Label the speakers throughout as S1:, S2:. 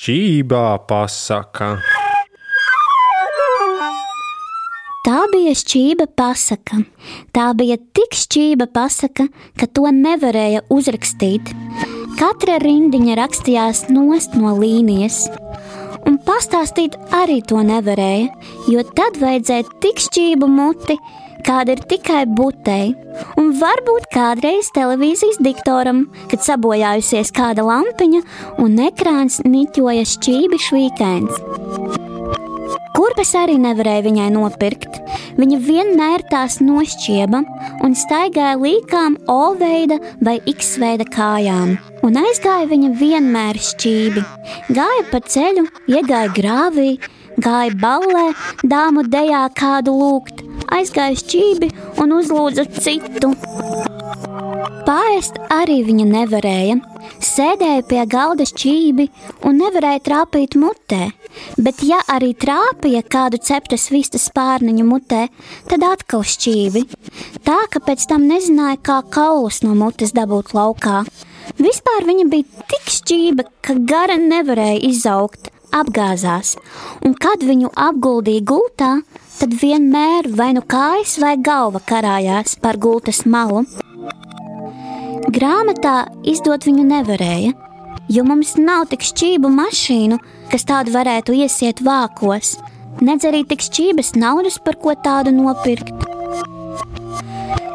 S1: šķībā pasaka.
S2: Tā bija šķība pasaka. Tā bija tik šķība pasaka, ka to nevarēja uzrakstīt. Katra rindiņa rakstījās nost no līnijas, un pastāstīt arī to nevarēja, jo tad vajadzēja tik šķību muti, kāda ir tikai butei, un varbūt kādreiz televīzijas diktoram, kad sabojājusies kāda lampiņa un ekrāns niķoja šķībi švīkains. Kurpes arī nevarēja viņai nopirkt. Viņa vienmēr tās nošķieba un staigāja līkām O-veida vai X-veida kājām. Un aizgāja viņa vienmēr šķībi. Gāja pa ceļu, iegāja grāvī, gāja ballē, dāmu dejā kādu lūgt, aizgāja šķībi un uzlūdza citu. Pāriest arī viņa nevarēja. Sēdēja pie galda šķībi un nevarēja trāpīt mutē, bet, ja arī trāpīja kādu ceptas vistas spārniņu mutē, tad atkal šķīvi. Tā ka pēc tam nezināja, kā kaulus no mutes dabūt laukā. Vispār viņa bija tik šķība, ka gara nevarēja izaugt, apgāzās, un kad viņu apguldīja gultā, tad vienmēr vai nu kājas vai galva karājās par gultas malu. Grāmatā izdot viņu nevarēja, jo mums nav tik šķību mašīnu, kas tādu varētu iesiet vākos, nedz arī tik šķības naudas, par ko tādu nopirkt.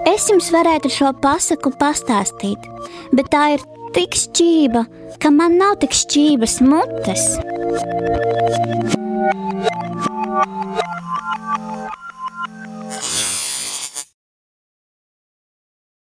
S2: Es jums varētu šo pasaku pastāstīt, bet tā ir tik šķība, ka man nav tik šķības mutes.